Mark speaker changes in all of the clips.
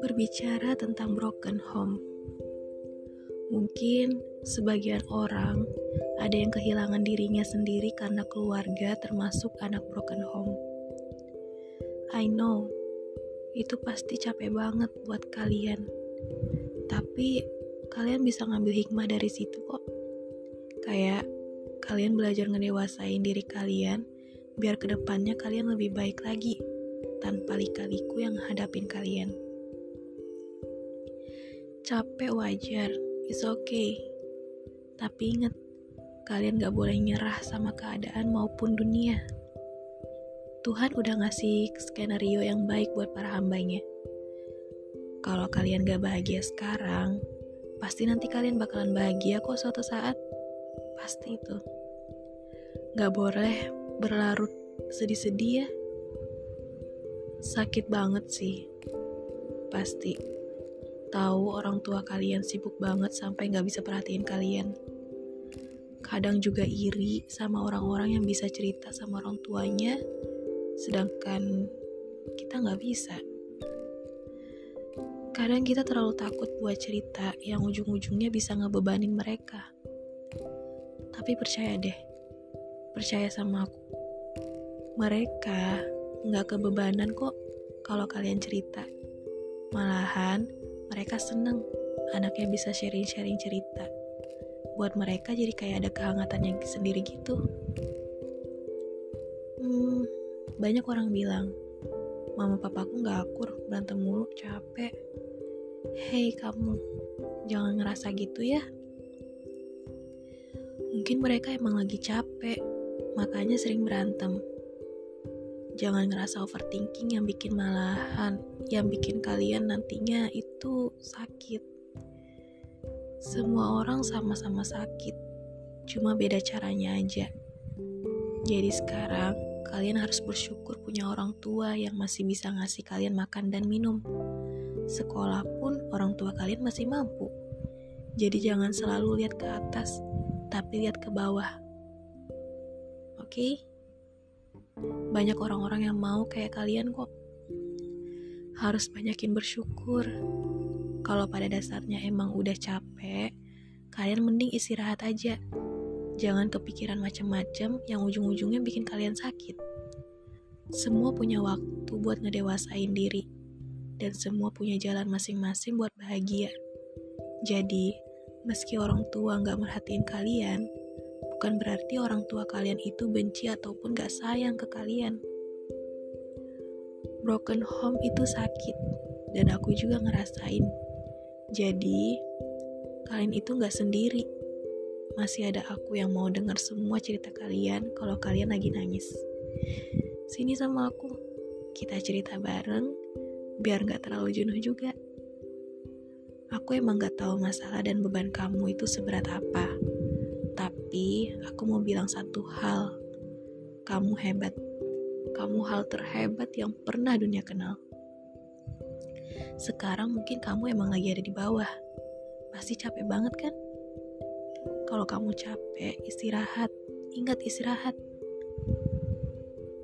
Speaker 1: Berbicara tentang broken home, mungkin sebagian orang ada yang kehilangan dirinya sendiri karena keluarga, termasuk anak broken home. I know itu pasti capek banget buat kalian, tapi kalian bisa ngambil hikmah dari situ kok. Kayak kalian belajar ngedewasain diri kalian biar ke depannya kalian lebih baik lagi tanpa lika-liku yang hadapin kalian. Capek wajar, it's okay. Tapi inget, kalian gak boleh nyerah sama keadaan maupun dunia. Tuhan udah ngasih skenario yang baik buat para hambanya. Kalau kalian gak bahagia sekarang, pasti nanti kalian bakalan bahagia kok suatu saat. Pasti itu. Gak boleh berlarut sedih-sedih ya. Sakit banget sih. Pasti tahu orang tua kalian sibuk banget sampai nggak bisa perhatiin kalian. Kadang juga iri sama orang-orang yang bisa cerita sama orang tuanya, sedangkan kita nggak bisa. Kadang kita terlalu takut buat cerita yang ujung-ujungnya bisa ngebebanin mereka. Tapi percaya deh, percaya sama aku. Mereka nggak kebebanan kok kalau kalian cerita. Malahan, mereka seneng anaknya bisa sharing-sharing cerita. Buat mereka jadi kayak ada kehangatan yang sendiri gitu. Hmm, banyak orang bilang, mama papaku gak akur, berantem mulu, capek. Hei kamu, jangan ngerasa gitu ya. Mungkin mereka emang lagi capek, makanya sering berantem. Jangan ngerasa overthinking yang bikin malahan, yang bikin kalian nantinya itu sakit. Semua orang sama-sama sakit, cuma beda caranya aja. Jadi sekarang kalian harus bersyukur punya orang tua yang masih bisa ngasih kalian makan dan minum. Sekolah pun orang tua kalian masih mampu. Jadi jangan selalu lihat ke atas, tapi lihat ke bawah. Oke? Okay? Banyak orang-orang yang mau kayak kalian kok. Harus banyakin bersyukur. Kalau pada dasarnya emang udah capek, kalian mending istirahat aja. Jangan kepikiran macam-macam yang ujung-ujungnya bikin kalian sakit. Semua punya waktu buat ngedewasain diri, dan semua punya jalan masing-masing buat bahagia. Jadi, meski orang tua nggak merhatiin kalian, bukan berarti orang tua kalian itu benci ataupun gak sayang ke kalian. Broken home itu sakit, dan aku juga ngerasain. Jadi, kalian itu gak sendiri. Masih ada aku yang mau dengar semua cerita kalian kalau kalian lagi nangis. Sini sama aku, kita cerita bareng, biar gak terlalu jenuh juga. Aku emang gak tahu masalah dan beban kamu itu seberat apa tapi aku mau bilang satu hal. Kamu hebat. Kamu hal terhebat yang pernah dunia kenal. Sekarang mungkin kamu emang lagi ada di bawah. Pasti capek banget kan? Kalau kamu capek, istirahat. Ingat istirahat.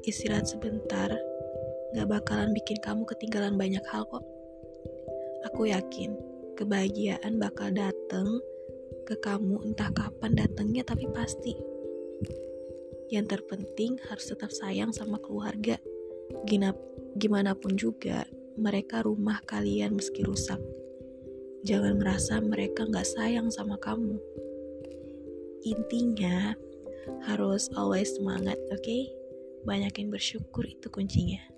Speaker 1: Istirahat sebentar, gak bakalan bikin kamu ketinggalan banyak hal kok. Aku yakin, kebahagiaan bakal dateng ke kamu entah kapan datangnya tapi pasti. Yang terpenting harus tetap sayang sama keluarga. Gina, gimana pun juga, mereka rumah kalian meski rusak. Jangan merasa mereka nggak sayang sama kamu. Intinya, harus always semangat, oke? Okay? Banyakin bersyukur itu kuncinya.